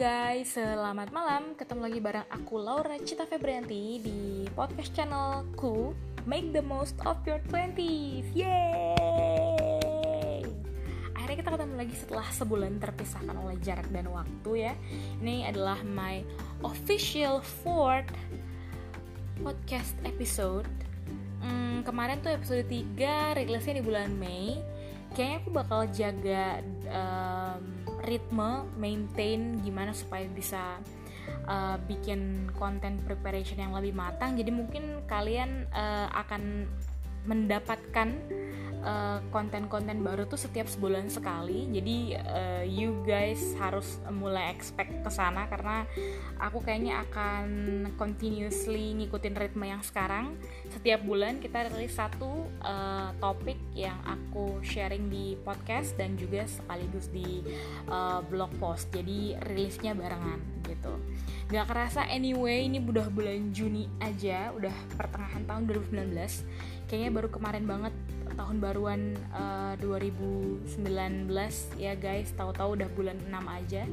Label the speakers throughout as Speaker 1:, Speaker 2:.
Speaker 1: guys, selamat malam. Ketemu lagi bareng aku Laura Cita Febrianti di podcast channelku Make the Most of Your Twenties. Yeay! Akhirnya kita ketemu lagi setelah sebulan terpisahkan oleh jarak dan waktu ya. Ini adalah my official fourth podcast episode. Hmm, kemarin tuh episode 3 rilisnya di bulan Mei. Kayaknya aku bakal jaga um, ritme maintain gimana supaya bisa uh, bikin konten preparation yang lebih matang. Jadi mungkin kalian uh, akan mendapatkan konten-konten uh, baru tuh setiap sebulan sekali. Jadi uh, you guys harus mulai expect ke sana karena aku kayaknya akan continuously ngikutin ritme yang sekarang. Setiap bulan kita rilis satu uh, topik yang aku sharing di podcast dan juga sekaligus di uh, blog post. Jadi rilisnya barengan gitu. Gak kerasa anyway ini udah bulan Juni aja Udah pertengahan tahun 2019 Kayaknya baru kemarin banget tahun baruan uh, eh, 2019 ya guys tahu-tahu udah bulan 6 aja.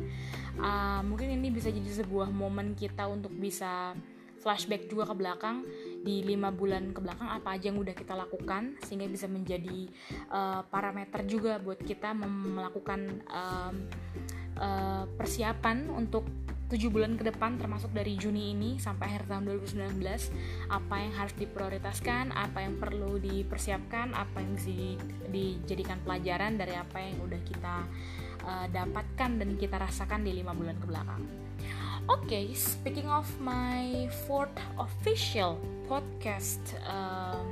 Speaker 1: Uh, mungkin ini bisa jadi sebuah momen kita untuk bisa flashback juga ke belakang. Di lima bulan ke belakang apa aja yang udah kita lakukan sehingga bisa menjadi uh, parameter juga buat kita melakukan um, uh, persiapan untuk 7 bulan ke depan termasuk dari Juni ini sampai akhir tahun 2019 apa yang harus diprioritaskan, apa yang perlu dipersiapkan, apa yang bisa dijadikan pelajaran dari apa yang udah kita uh, dapatkan dan kita rasakan di lima bulan ke belakang. Oke, okay, speaking of my fourth official podcast um,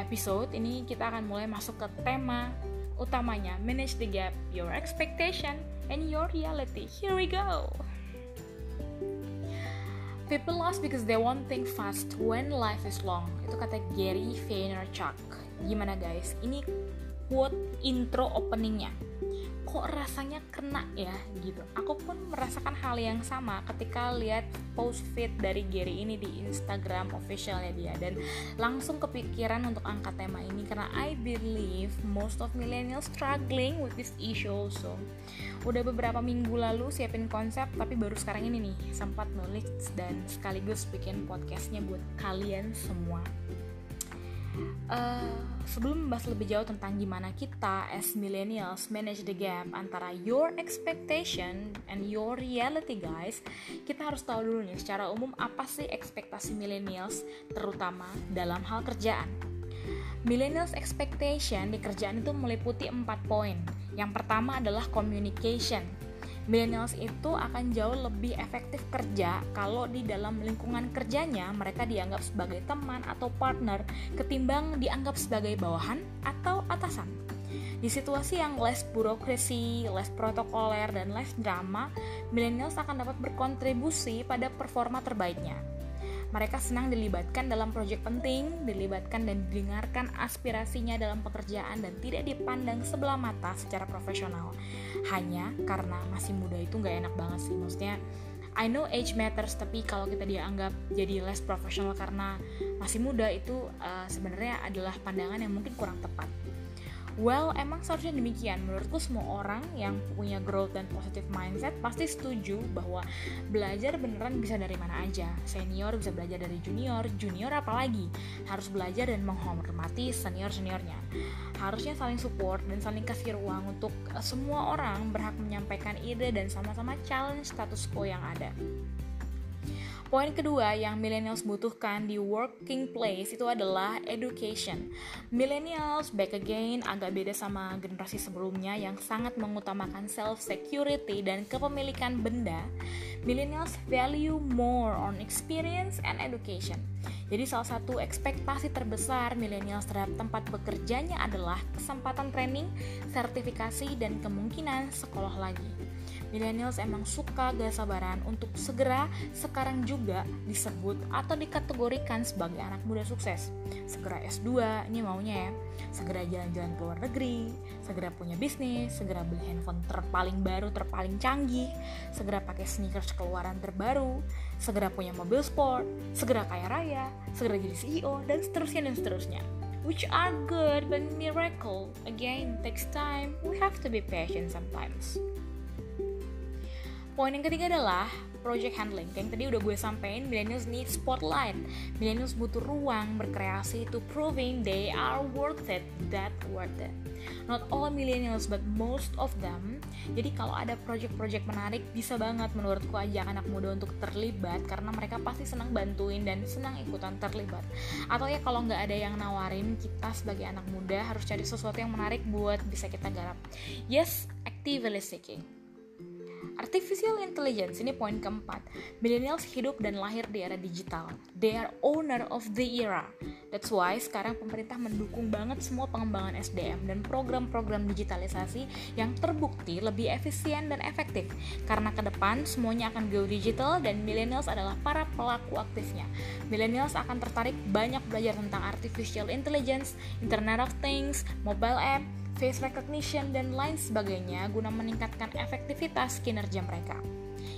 Speaker 1: episode, ini kita akan mulai masuk ke tema utamanya manage the gap your expectation and your reality. Here we go. People lost because they want think fast when life is long. Itu kata Gary Vaynerchuk. Gimana guys? Ini quote intro openingnya kok rasanya kena ya gitu. Aku pun merasakan hal yang sama ketika lihat post feed dari Gary ini di Instagram officialnya dia. Dan langsung kepikiran untuk angkat tema ini karena I believe most of millennials struggling with this issue also. Udah beberapa minggu lalu siapin konsep tapi baru sekarang ini nih sempat nulis dan sekaligus bikin podcastnya buat kalian semua Uh, sebelum membahas lebih jauh tentang gimana kita as millennials manage the gap antara your expectation and your reality guys, kita harus tahu dulu nih secara umum apa sih ekspektasi millennials terutama dalam hal kerjaan. Millennials expectation di kerjaan itu meliputi empat poin. Yang pertama adalah communication millennials itu akan jauh lebih efektif kerja kalau di dalam lingkungan kerjanya mereka dianggap sebagai teman atau partner ketimbang dianggap sebagai bawahan atau atasan. Di situasi yang less burokrasi, less protokoler, dan less drama, millennials akan dapat berkontribusi pada performa terbaiknya. Mereka senang dilibatkan dalam proyek penting, dilibatkan dan didengarkan aspirasinya dalam pekerjaan dan tidak dipandang sebelah mata secara profesional. Hanya karena masih muda itu nggak enak banget sih, maksudnya I know age matters, tapi kalau kita dianggap jadi less profesional karena masih muda itu uh, sebenarnya adalah pandangan yang mungkin kurang tepat. Well, emang seharusnya demikian. Menurutku semua orang yang punya growth dan positive mindset pasti setuju bahwa belajar beneran bisa dari mana aja. Senior bisa belajar dari junior, junior apalagi harus belajar dan menghormati senior-seniornya. Harusnya saling support dan saling kasih ruang untuk eh, semua orang berhak menyampaikan ide dan sama-sama challenge status quo yang ada. Poin kedua yang millennials butuhkan di working place itu adalah education. Millennials back again agak beda sama generasi sebelumnya yang sangat mengutamakan self security dan kepemilikan benda. Millennials value more on experience and education. Jadi salah satu ekspektasi terbesar millennials terhadap tempat bekerjanya adalah kesempatan training, sertifikasi, dan kemungkinan sekolah lagi millennials emang suka gak sabaran untuk segera sekarang juga disebut atau dikategorikan sebagai anak muda sukses. Segera S2, ini maunya ya. Segera jalan-jalan ke luar negeri, segera punya bisnis, segera beli handphone terpaling baru, terpaling canggih, segera pakai sneakers keluaran terbaru, segera punya mobil sport, segera kaya raya, segera jadi CEO, dan seterusnya dan seterusnya which are good but miracle again takes time we have to be patient sometimes Poin yang ketiga adalah project handling. Yang tadi udah gue sampein, millennials need spotlight. Millennials butuh ruang berkreasi to proving they are worth it, that worth it. Not all millennials but most of them. Jadi kalau ada project-project menarik bisa banget menurutku ajak anak muda untuk terlibat karena mereka pasti senang bantuin dan senang ikutan terlibat. Atau ya kalau nggak ada yang nawarin kita sebagai anak muda harus cari sesuatu yang menarik buat bisa kita garap. Yes, actively seeking Artificial intelligence ini poin keempat. Millennials hidup dan lahir di era digital. They are owner of the era. That's why sekarang pemerintah mendukung banget semua pengembangan SDM dan program-program digitalisasi yang terbukti lebih efisien dan efektif. Karena ke depan semuanya akan go digital dan millennials adalah para pelaku aktifnya. Millennials akan tertarik banyak belajar tentang artificial intelligence, Internet of Things, mobile app, face recognition, dan lain sebagainya guna meningkatkan efektivitas kinerja mereka.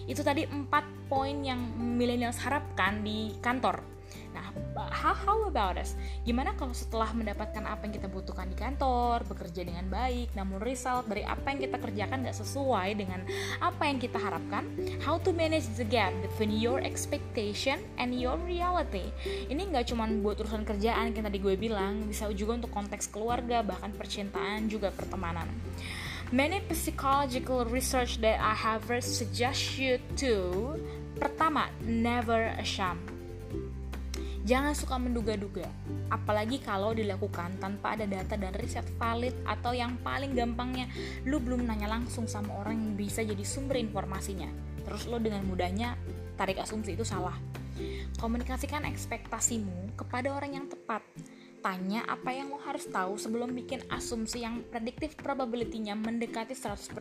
Speaker 1: Itu tadi empat poin yang millennials harapkan di kantor Nah, how, how about us? Gimana kalau setelah mendapatkan apa yang kita butuhkan di kantor, bekerja dengan baik, namun result dari apa yang kita kerjakan gak sesuai dengan apa yang kita harapkan? How to manage the gap between your expectation and your reality? Ini nggak cuma buat urusan kerjaan yang tadi gue bilang, bisa juga untuk konteks keluarga, bahkan percintaan, juga pertemanan. Many psychological research that I have suggest you to Pertama, never ashamed Jangan suka menduga-duga, apalagi kalau dilakukan tanpa ada data dan riset valid atau yang paling gampangnya, lu belum nanya langsung sama orang yang bisa jadi sumber informasinya. Terus lo dengan mudahnya tarik asumsi itu salah. Komunikasikan ekspektasimu kepada orang yang tepat tanya apa yang lo harus tahu sebelum bikin asumsi yang prediktif probability-nya mendekati 100%.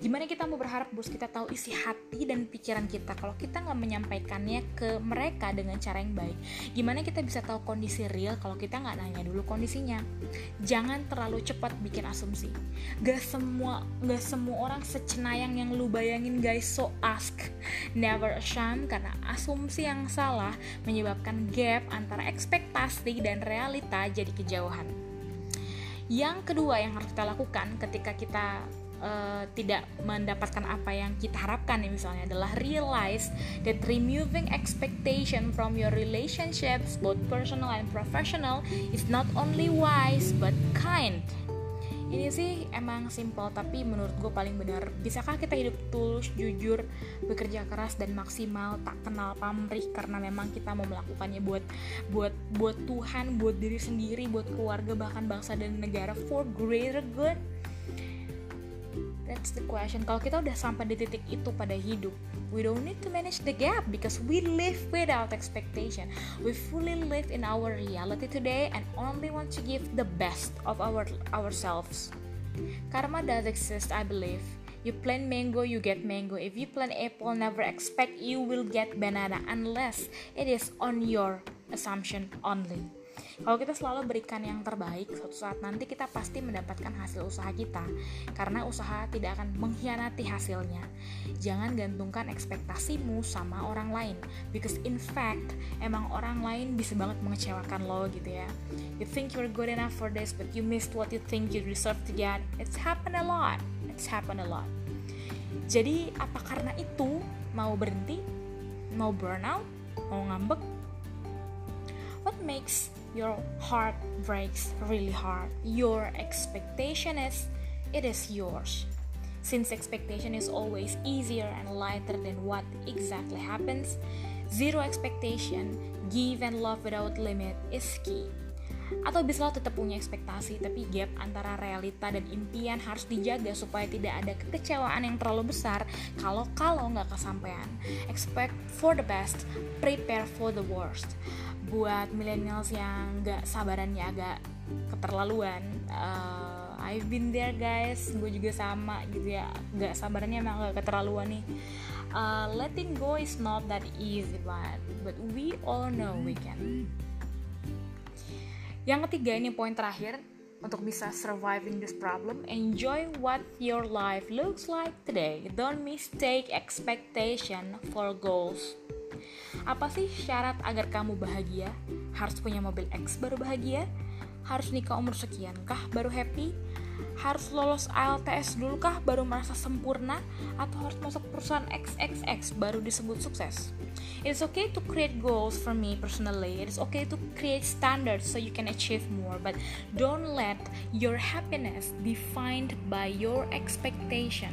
Speaker 1: Gimana kita mau berharap bos kita tahu isi hati dan pikiran kita kalau kita nggak menyampaikannya ke mereka dengan cara yang baik? Gimana kita bisa tahu kondisi real kalau kita nggak nanya dulu kondisinya? Jangan terlalu cepat bikin asumsi. Gak semua gak semua orang secenayang yang lu bayangin guys, so ask. Never ashamed karena asumsi yang salah menyebabkan gap antara ekspektasi dan realitas realita jadi kejauhan. Yang kedua yang harus kita lakukan ketika kita uh, tidak mendapatkan apa yang kita harapkan nih misalnya adalah realize that removing expectation from your relationships both personal and professional is not only wise but kind ini sih emang simple tapi menurut gue paling benar. Bisakah kita hidup tulus jujur bekerja keras dan maksimal? Tak kenal pamrih karena memang kita mau melakukannya buat buat buat Tuhan buat diri sendiri buat keluarga bahkan bangsa dan negara. For greater good That's the question. Kalau kita udah sampai di titik itu pada hidup, we don't need to manage the gap because we live without expectation. We fully live in our reality today and only want to give the best of our ourselves. Karma does exist, I believe. You plant mango, you get mango. If you plant apple, never expect you will get banana unless it is on your assumption only. Kalau kita selalu berikan yang terbaik, suatu saat nanti kita pasti mendapatkan hasil usaha kita, karena usaha tidak akan mengkhianati hasilnya. Jangan gantungkan ekspektasimu sama orang lain, because in fact, emang orang lain bisa banget mengecewakan lo gitu ya. You think you're good enough for this, but you missed what you think you deserve to get. It's happened a lot. It's happened a lot. Jadi, apa karena itu mau berhenti? Mau burnout? Mau ngambek? What makes your heart breaks really hard. Your expectation is it is yours. Since expectation is always easier and lighter than what exactly happens, zero expectation, give and love without limit is key. Atau bisa lo tetap punya ekspektasi, tapi gap antara realita dan impian harus dijaga supaya tidak ada kekecewaan yang terlalu besar kalau kalau nggak kesampaian. Expect for the best, prepare for the worst. Buat millennials yang gak sabarannya agak keterlaluan uh, I've been there guys. Gue juga sama gitu ya. Gak sabarannya emang gak keterlaluan nih. Uh, letting go is not that easy but but we all know we can yang ketiga ini poin terakhir untuk bisa surviving this problem, enjoy what your life looks like today. Don't mistake expectation for goals. Apa sih syarat agar kamu bahagia? Harus punya mobil X baru bahagia? Harus nikah umur sekian kah baru happy? Harus lolos IELTS dulu kah baru merasa sempurna? Atau harus masuk perusahaan XXX baru disebut sukses? It's okay to create goals for me personally. It's okay to create standards so you can achieve more, but don't let your happiness defined by your expectation.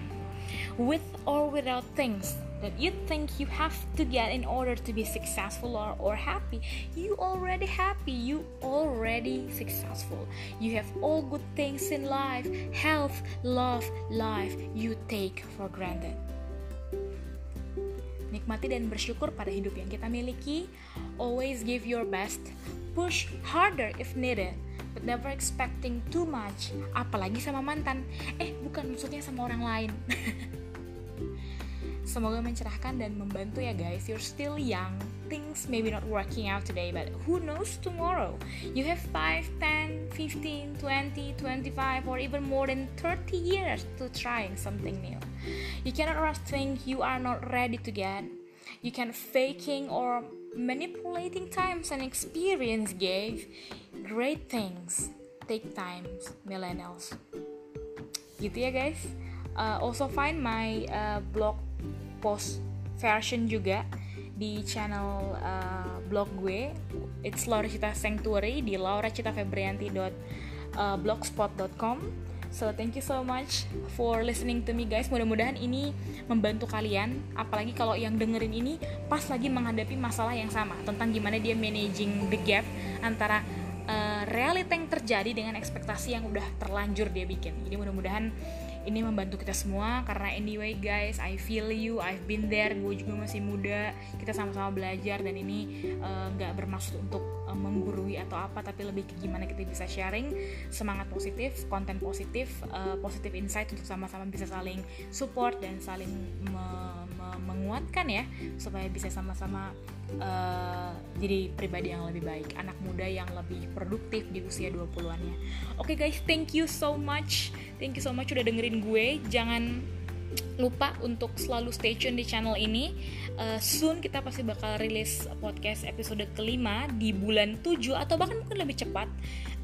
Speaker 1: With or without things that you think you have to get in order to be successful or, or happy, you already happy, you already successful. You have all good things in life health, love, life you take for granted. Nikmati dan bersyukur pada hidup yang kita miliki. Always give your best. Push harder if needed but never expecting too much apalagi sama mantan eh bukan maksudnya sama orang lain Semoga mencerahkan dan membantu ya guys. You're still young. Things maybe not working out today, but who knows tomorrow? You have 5, 10, 15, 20, 25 or even more than 30 years to trying something new. You cannot rush things you are not ready to get. You can faking or manipulating times and experience gave great things take times millennials gitu ya guys uh, also find my uh, blog post version juga di channel uh, blog gue it's Laura Cita Sanctuary di lauracitafebrianti.blogspot.com So thank you so much for listening to me guys. Mudah-mudahan ini membantu kalian, apalagi kalau yang dengerin ini pas lagi menghadapi masalah yang sama tentang gimana dia managing the gap antara uh, realita yang terjadi dengan ekspektasi yang udah terlanjur dia bikin. Jadi mudah-mudahan ini membantu kita semua karena anyway guys I feel you I've been there gue juga masih muda kita sama-sama belajar dan ini eh, nggak uh, bermaksud untuk uh, menggurui atau apa tapi lebih ke gimana kita bisa sharing semangat positif konten positif uh, positif insight untuk sama-sama bisa saling support dan saling me me menguatkan ya supaya bisa sama-sama uh, jadi pribadi yang lebih baik, anak muda yang lebih produktif di usia 20-annya. Oke okay guys, thank you so much. Thank you so much udah dengerin gue. Jangan lupa untuk selalu stay tune di channel ini. Uh, soon kita pasti bakal rilis podcast episode kelima di bulan 7 atau bahkan mungkin lebih cepat.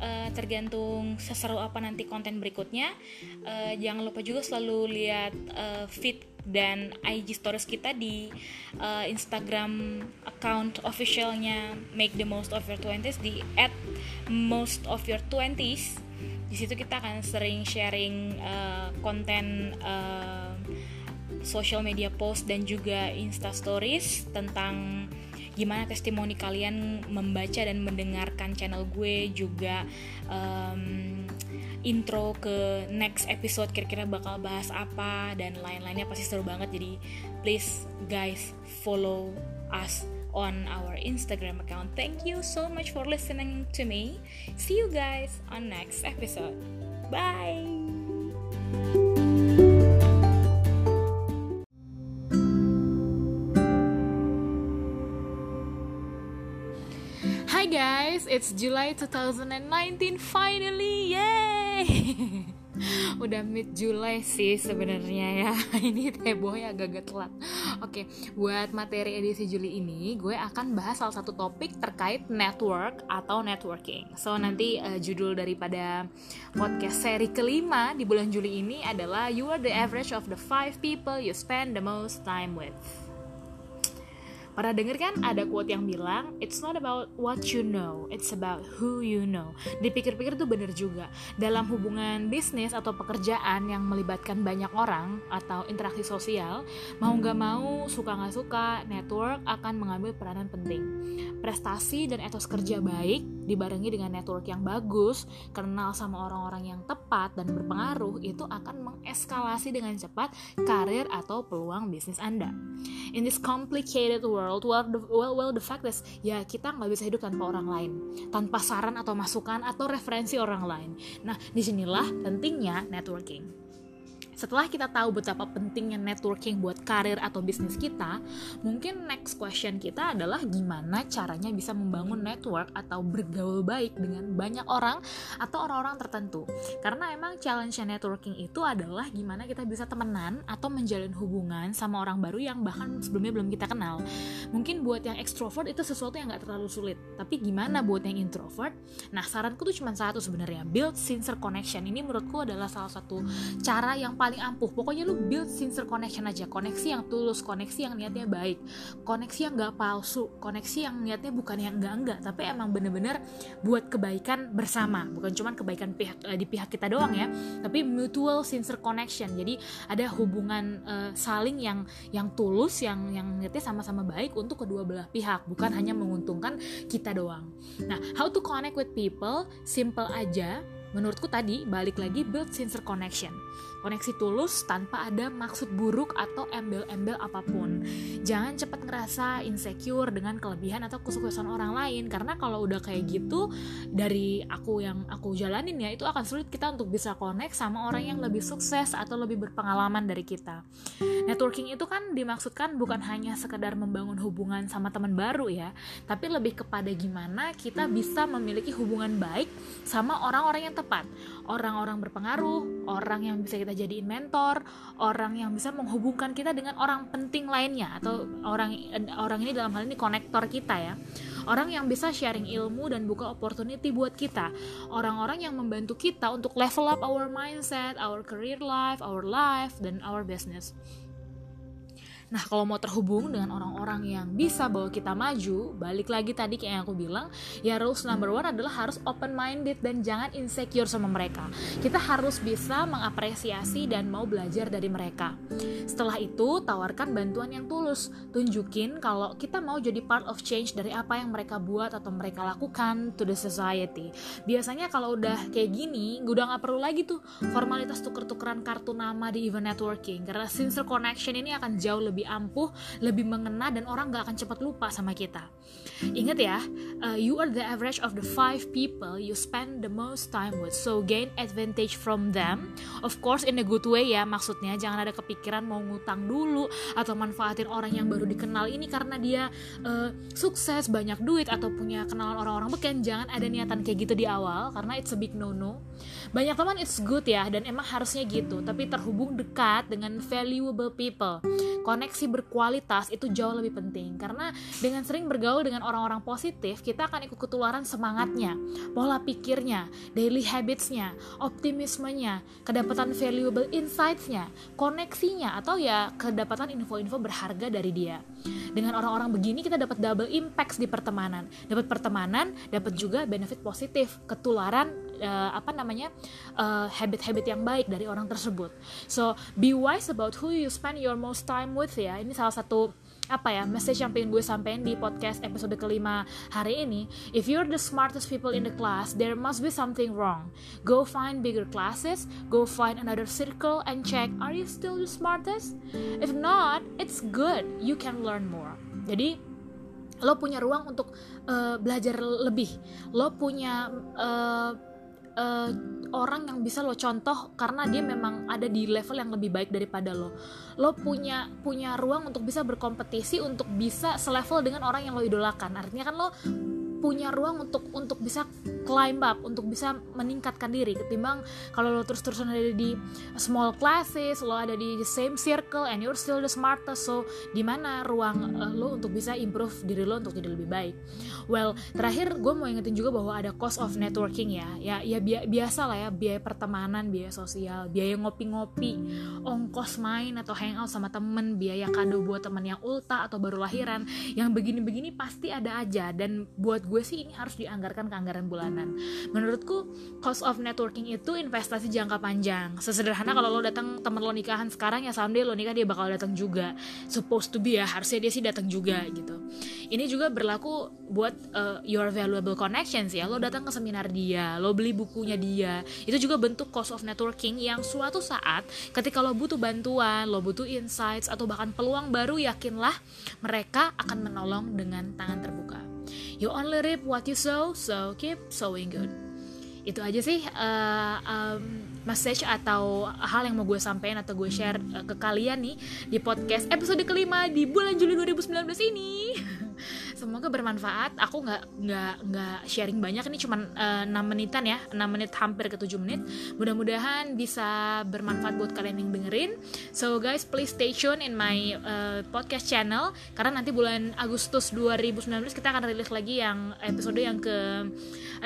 Speaker 1: Uh, tergantung seseru apa nanti konten berikutnya. Uh, jangan lupa juga selalu lihat uh, feed dan IG stories kita di uh, Instagram account officialnya Make the Most of Your Twenties di at most of your twenties di situ kita akan sering sharing konten uh, social media post dan juga insta stories tentang gimana testimoni kalian membaca dan mendengarkan channel gue juga um, intro ke next episode kira-kira bakal bahas apa dan lain-lainnya pasti seru banget jadi please guys follow us on our Instagram account. Thank you so much for listening to me. See you guys on next episode. Bye. Guys, it's July 2019 finally. Yay! Udah mid July sih sebenarnya ya. Ini hebohnya agak-agak telat. Oke, buat materi edisi Juli ini gue akan bahas salah satu topik terkait network atau networking. So nanti uh, judul daripada podcast seri kelima di bulan Juli ini adalah You are the average of the five people you spend the most time with. Pernah denger kan ada quote yang bilang It's not about what you know It's about who you know. Dipikir-pikir tuh bener juga. Dalam hubungan bisnis atau pekerjaan yang melibatkan banyak orang Atau interaksi sosial Mau gak mau, suka gak suka Network akan mengambil peranan penting. Prestasi dan etos kerja baik Dibarengi dengan network yang bagus Kenal sama orang-orang yang tepat dan berpengaruh Itu akan mengeskalasi dengan cepat Karir atau peluang bisnis Anda. In this complicated world world well the, well, well the fact is ya kita nggak bisa hidup tanpa orang lain. Tanpa saran atau masukan atau referensi orang lain. Nah di sinilah pentingnya networking setelah kita tahu betapa pentingnya networking buat karir atau bisnis kita, mungkin next question kita adalah gimana caranya bisa membangun network atau bergaul baik dengan banyak orang atau orang-orang tertentu. Karena emang challenge networking itu adalah gimana kita bisa temenan atau menjalin hubungan sama orang baru yang bahkan sebelumnya belum kita kenal. Mungkin buat yang extrovert itu sesuatu yang gak terlalu sulit, tapi gimana buat yang introvert? Nah, saranku tuh cuma satu sebenarnya, build sincere connection. Ini menurutku adalah salah satu cara yang paling ampuh. Pokoknya lu build sincere connection aja. Koneksi yang tulus koneksi yang niatnya baik koneksi yang gak palsu koneksi yang niatnya bukan yang enggak enggak tapi emang bener-bener buat kebaikan bersama. Bukan cuma kebaikan pihak uh, di pihak kita doang ya tapi mutual sincere connection. Jadi ada hubungan uh, saling yang yang tulus yang yang niatnya sama-sama baik untuk kedua belah pihak. Bukan hanya menguntungkan kita doang. Nah how to connect with people? Simple aja. Menurutku tadi balik lagi build sincere connection koneksi tulus tanpa ada maksud buruk atau embel-embel apa pun. Jangan cepat ngerasa insecure dengan kelebihan atau kesuksesan orang lain karena kalau udah kayak gitu dari aku yang aku jalanin ya itu akan sulit kita untuk bisa connect sama orang yang lebih sukses atau lebih berpengalaman dari kita. Networking itu kan dimaksudkan bukan hanya sekedar membangun hubungan sama teman baru ya, tapi lebih kepada gimana kita bisa memiliki hubungan baik sama orang-orang yang tepat, orang-orang berpengaruh, orang yang bisa kita kita jadiin mentor, orang yang bisa menghubungkan kita dengan orang penting lainnya atau orang orang ini dalam hal ini konektor kita ya. Orang yang bisa sharing ilmu dan buka opportunity buat kita. Orang-orang yang membantu kita untuk level up our mindset, our career life, our life dan our business. Nah, kalau mau terhubung dengan orang-orang yang bisa bawa kita maju, balik lagi tadi kayak yang aku bilang, ya rules number one adalah harus open minded dan jangan insecure sama mereka. Kita harus bisa mengapresiasi dan mau belajar dari mereka. Setelah itu, tawarkan bantuan yang tulus. Tunjukin kalau kita mau jadi part of change dari apa yang mereka buat atau mereka lakukan to the society. Biasanya kalau udah kayak gini, udah nggak perlu lagi tuh formalitas tuker-tukeran kartu nama di event networking. Karena sincere connection ini akan jauh lebih lebih ampuh, lebih mengena dan orang gak akan cepat lupa sama kita. Ingat ya, uh, you are the average of the five people you spend the most time with. So gain advantage from them. Of course in a good way ya, maksudnya jangan ada kepikiran mau ngutang dulu atau manfaatin orang yang baru dikenal ini karena dia uh, sukses, banyak duit atau punya kenalan orang-orang beken. Jangan ada niatan kayak gitu di awal karena it's a big no-no. Banyak teman it's good ya dan emang harusnya gitu, tapi terhubung dekat dengan valuable people. Connect koneksi berkualitas itu jauh lebih penting. Karena dengan sering bergaul dengan orang-orang positif kita akan ikut ketularan semangatnya pola pikirnya daily habitsnya optimismenya kedapatan valuable insightsnya koneksinya atau ya kedapatan info-info berharga dari dia dengan orang-orang begini kita dapat double impact di pertemanan. Dapat pertemanan dapat juga benefit positif ketularan uh, apa namanya uh, habit-habit yang baik dari orang tersebut. So be wise about who you spend your most time with ya. Ini salah satu apa ya message yang pengen gue sampein di podcast episode kelima hari ini. If you're the smartest people in the class there must be something wrong. Go find bigger classes go find another circle and check are you still the smartest? If not it's good you can learn more. Jadi lo punya ruang untuk uh, belajar lebih. Lo punya uh, uh, orang yang bisa lo contoh karena dia memang ada di level yang lebih baik daripada lo. Lo punya punya ruang untuk bisa berkompetisi untuk bisa selevel dengan orang yang lo idolakan. Artinya kan lo punya ruang untuk untuk bisa climb up untuk bisa meningkatkan diri. Ketimbang kalau lo terus-terusan ada di small classes lo ada di the same circle and you're still the smartest. So di mana ruang uh, lo untuk bisa improve diri lo untuk jadi lebih baik? Well terakhir gue mau ingetin juga bahwa ada cost of networking ya. Ya ya bi biasa lah ya biaya pertemanan biaya sosial biaya ngopi-ngopi ongkos main atau hangout sama temen biaya kado buat temen yang ulta atau baru lahiran. Yang begini-begini pasti ada aja. Dan buat gue sih ini harus dianggarkan ke anggaran bulanan. Menurutku cost of networking itu investasi jangka panjang. Sesederhana kalau lo datang temen lo nikahan sekarang ya someday lo nikah dia bakal datang juga. Supposed to be ya harusnya dia sih datang juga gitu. Ini juga berlaku buat uh, your valuable connections ya. Lo datang ke seminar dia lo beli bukunya dia. Itu juga bentuk cost of networking yang suatu saat ketika lo butuh bantuan lo butuh insights atau bahkan peluang baru yakinlah mereka akan menolong dengan tangan terbuka You only reap what you sow, so keep sowing good. itu aja sih uh, um, message atau hal yang mau gue sampaikan atau gue share uh, ke kalian nih di podcast episode kelima di bulan Juli 2019 ini semoga bermanfaat. Aku nggak nggak nggak sharing banyak ini cuma uh, 6 menitan ya 6 menit hampir ke 7 menit. Mudah-mudahan bisa bermanfaat buat kalian yang dengerin. So guys please stay tune in my uh, podcast channel karena nanti bulan Agustus 2019 kita akan rilis lagi yang episode yang ke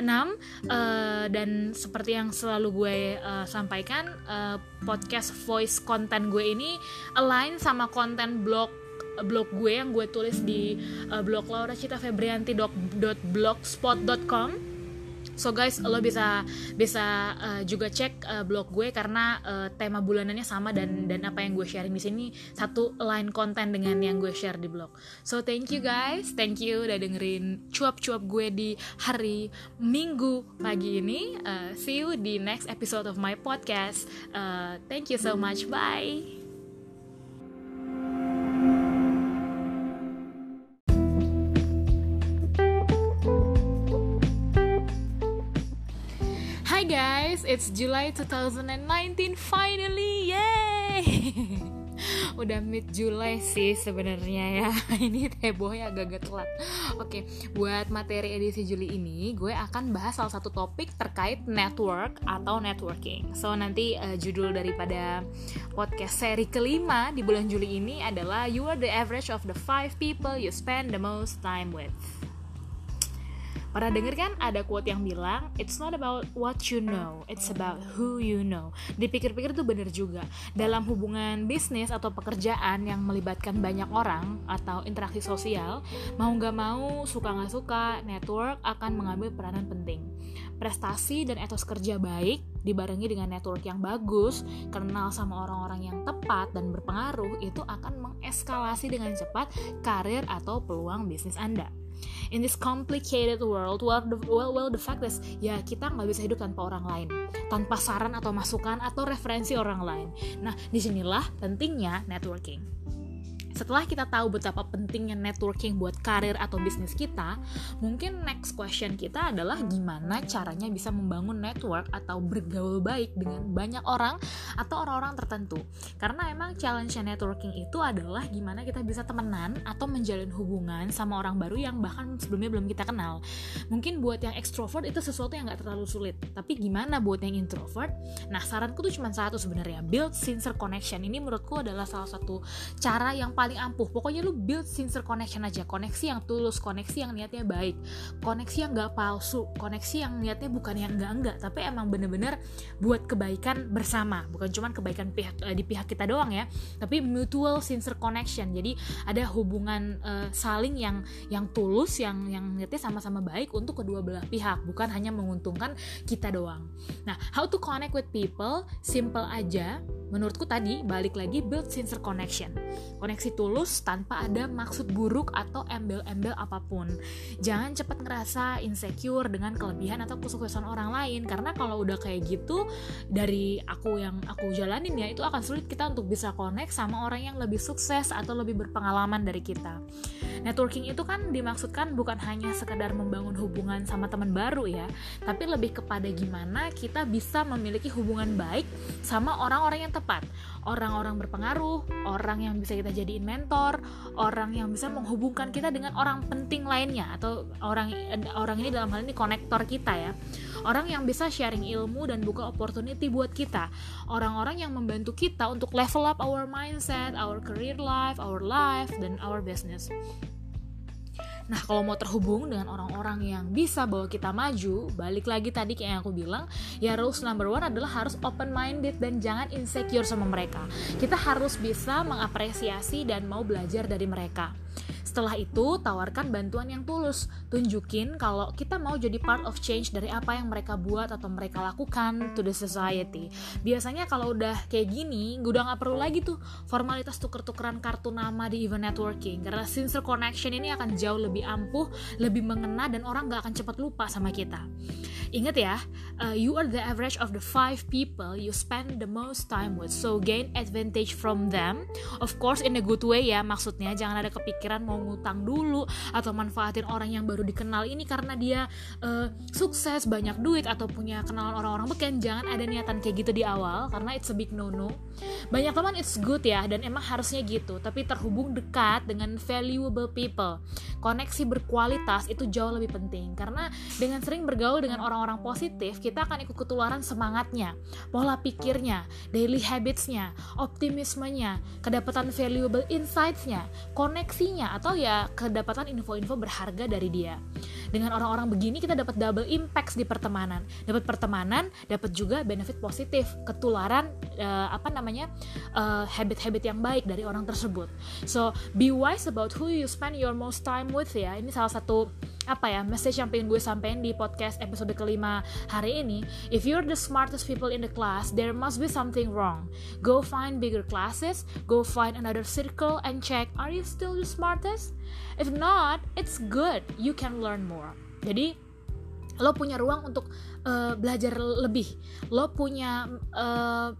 Speaker 1: 6 uh, dan seperti yang selalu gue uh, sampaikan uh, podcast voice konten gue ini align sama konten blog blog gue yang gue tulis di uh, blog lauracitaFebrianti.blogspot.com So guys, lo bisa bisa uh, juga cek uh, blog gue karena uh, tema bulanannya sama dan dan apa yang gue sharing di sini satu line konten dengan yang gue share di blog. So thank you guys, thank you udah dengerin cuap-cuap gue di hari Minggu pagi ini. Uh, see you di next episode of my podcast. Uh, thank you so much, bye. Guys, it's July 2019 finally. Yay! Udah mid July sih sebenarnya ya. Ini hebohnya agak-agak telat. Oke, buat materi edisi Juli ini, gue akan bahas salah satu topik terkait network atau networking. So nanti uh, judul daripada podcast seri kelima di bulan Juli ini adalah You are the average of the five people you spend the most time with. Pernah denger kan ada quote yang bilang It's not about what you know, it's about who you know. Dipikir-pikir tuh bener juga. Dalam hubungan bisnis atau pekerjaan yang melibatkan banyak orang Atau interaksi sosial Mau gak mau, suka gak suka, network akan mengambil peranan penting. Prestasi dan etos kerja baik dibarengi dengan network yang bagus, kenal sama orang-orang yang tepat dan berpengaruh, itu akan mengeskalasi dengan cepat karir atau peluang bisnis Anda in this complicated world well the, well, well the fact is ya kita nggak bisa hidup tanpa orang lain. Tanpa saran atau masukan atau referensi orang lain. Nah di sinilah pentingnya networking setelah kita tahu betapa pentingnya networking buat karir atau bisnis kita, mungkin next question kita adalah gimana caranya bisa membangun network atau bergaul baik dengan banyak orang atau orang-orang tertentu. Karena emang challenge networking itu adalah gimana kita bisa temenan atau menjalin hubungan sama orang baru yang bahkan sebelumnya belum kita kenal. Mungkin buat yang extrovert itu sesuatu yang gak terlalu sulit, tapi gimana buat yang introvert? Nah, saranku tuh cuma satu sebenarnya, build sincere connection. Ini menurutku adalah salah satu cara yang paling paling ampuh. Pokoknya lu build sincere connection aja. Koneksi yang tulus koneksi yang niatnya baik koneksi yang gak palsu koneksi yang niatnya bukan yang enggak enggak tapi emang bener-bener buat kebaikan bersama. Bukan cuma kebaikan pihak uh, di pihak kita doang ya tapi mutual sincere connection. Jadi ada hubungan uh, saling yang yang tulus yang yang niatnya sama-sama baik untuk kedua belah pihak. Bukan hanya menguntungkan kita doang. Nah how to connect with people? Simple aja menurutku tadi balik lagi build sincere connection. Koneksi tulus tanpa ada maksud buruk atau embel-embel apa pun. Jangan cepat ngerasa insecure dengan kelebihan atau kesuksesan orang lain. Karena kalau udah kayak gitu dari aku yang aku jalanin ya itu akan sulit kita untuk bisa connect sama orang yang lebih sukses atau lebih berpengalaman dari kita. Networking itu kan dimaksudkan bukan hanya sekedar membangun hubungan sama teman baru ya tapi lebih kepada gimana kita bisa memiliki hubungan baik sama orang-orang yang tepat. Orang-orang berpengaruh orang yang bisa kita jadiin mentor orang yang bisa menghubungkan kita dengan orang penting lainnya atau orang orang ini dalam hal ini konektor kita ya. Orang yang bisa sharing ilmu dan buka opportunity buat kita. Orang-orang yang membantu kita untuk level up our mindset our career life our life dan our business Nah, kalau mau terhubung dengan orang-orang yang bisa bawa kita maju, balik lagi tadi kayak yang aku bilang, ya rules number one adalah harus open minded dan jangan insecure sama mereka. Kita harus bisa mengapresiasi dan mau belajar dari mereka. Setelah itu, tawarkan bantuan yang tulus. Tunjukin kalau kita mau jadi part of change dari apa yang mereka buat atau mereka lakukan to the society. Biasanya kalau udah kayak gini, udah nggak perlu lagi tuh formalitas tuker-tukeran kartu nama di event networking. Karena sincere connection ini akan jauh lebih ampuh, lebih mengena, dan orang nggak akan cepat lupa sama kita. Ingat ya, uh, you are the average of the five people you spend the most time with. So gain advantage from them. Of course in a good way ya, maksudnya jangan ada kepikiran mau ngutang dulu atau manfaatin orang yang baru dikenal ini karena dia uh, sukses banyak duit atau punya kenalan orang-orang beken. Jangan ada niatan kayak gitu di awal karena it's a big no no banyak teman it's good ya dan emang harusnya gitu. Tapi terhubung dekat dengan valuable people. Koneksi berkualitas itu jauh lebih penting. Karena dengan sering bergaul dengan orang-orang positif kita akan ikut ketularan semangatnya pola pikirnya daily habitsnya optimismenya kedapatan valuable insightsnya koneksinya atau ya kedapatan info-info berharga dari dia. Dengan orang-orang begini kita dapat double impacts di pertemanan. Dapat pertemanan dapat juga benefit positif. Ketularan uh, apa namanya uh, habit-habit yang baik dari orang tersebut. So be wise about who you spend your most time with ya. Ini salah satu apa ya message yang pengen gue sampein di podcast episode kelima hari ini. If you're the smartest people in the class there must be something wrong. Go find bigger classes go find another circle and check are you still the smartest? If not it's good. You can learn more. Jadi lo punya ruang untuk uh, belajar lebih. Lo punya uh,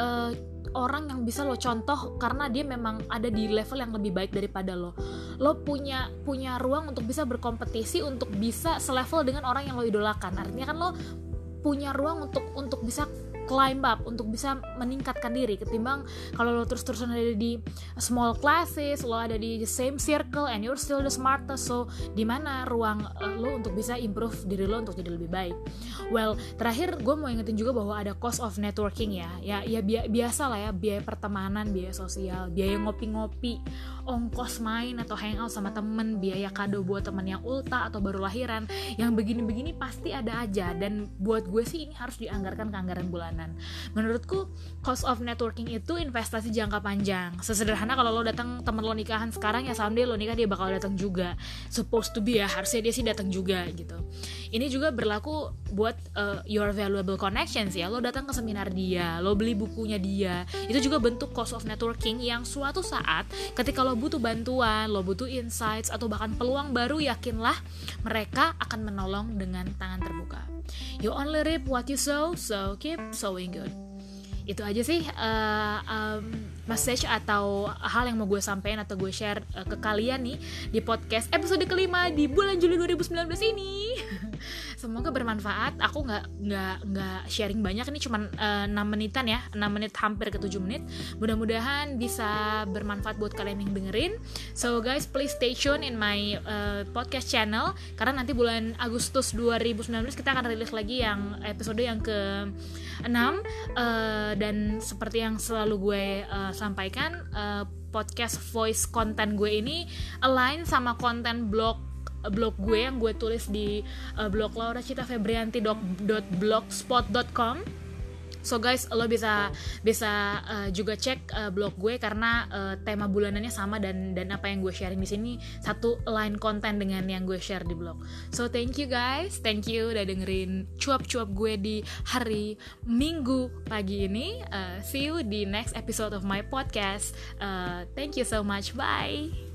Speaker 1: uh, orang yang bisa lo contoh karena dia memang ada di level yang lebih baik daripada lo. Lo punya punya ruang untuk bisa berkompetisi untuk bisa selevel dengan orang yang lo idolakan. Artinya kan lo punya ruang untuk untuk bisa climb up untuk bisa meningkatkan diri ketimbang kalau lo terus-terusan ada di small classes lo ada di the same circle and you're still the smartest. So di mana ruang uh, lo untuk bisa improve diri lo untuk jadi lebih baik. Well terakhir gue mau ingetin juga bahwa ada cost of networking ya. Ya ya bi biasa lah ya biaya pertemanan biaya sosial biaya ngopi-ngopi ongkos main atau hangout sama temen biaya kado buat temen yang ulta atau baru lahiran yang begini-begini pasti ada aja dan buat gue sih ini harus dianggarkan ke anggaran bulanan. Menurutku cost of networking itu investasi jangka panjang. Sesederhana kalau lo datang temen lo nikahan sekarang ya someday lo nikah dia bakal datang juga. Supposed to be ya harusnya dia sih datang juga gitu. Ini juga berlaku buat uh, your valuable connections ya. Lo datang ke seminar dia, lo beli bukunya dia. Itu juga bentuk cost of networking yang suatu saat ketika lo butuh bantuan, lo butuh insights atau bahkan peluang baru yakinlah mereka akan menolong dengan tangan terbuka. You only reap what you sow, so keep sowing good. Itu aja sih uh, um, message atau hal yang mau gue sampaikan atau gue share uh, ke kalian nih di podcast episode kelima di bulan Juli 2019 ini. semoga bermanfaat. Aku nggak nggak nggak sharing banyak ini cuma uh, eh, 6 menitan ya. 6 menit hampir ke 7 menit. Mudah-mudahan bisa bermanfaat buat kalian yang dengerin. So guys please stay tune in my uh, podcast channel. Karena nanti bulan Agustus 2019 kita akan rilis lagi yang episode yang ke 6 uh, dan seperti yang selalu gue uh, sampaikan uh, podcast voice konten gue ini align sama konten blog blog gue yang gue tulis di uh, blog lauracitafebrianti.blogspot.com So guys, lo bisa bisa uh, juga cek uh, blog gue karena uh, tema bulanannya sama dan dan apa yang gue sharing di sini satu line konten dengan yang gue share di blog. So thank you guys, thank you udah dengerin cuap-cuap gue di hari Minggu pagi ini. Uh, see you di next episode of my podcast. Uh, thank you so much, bye.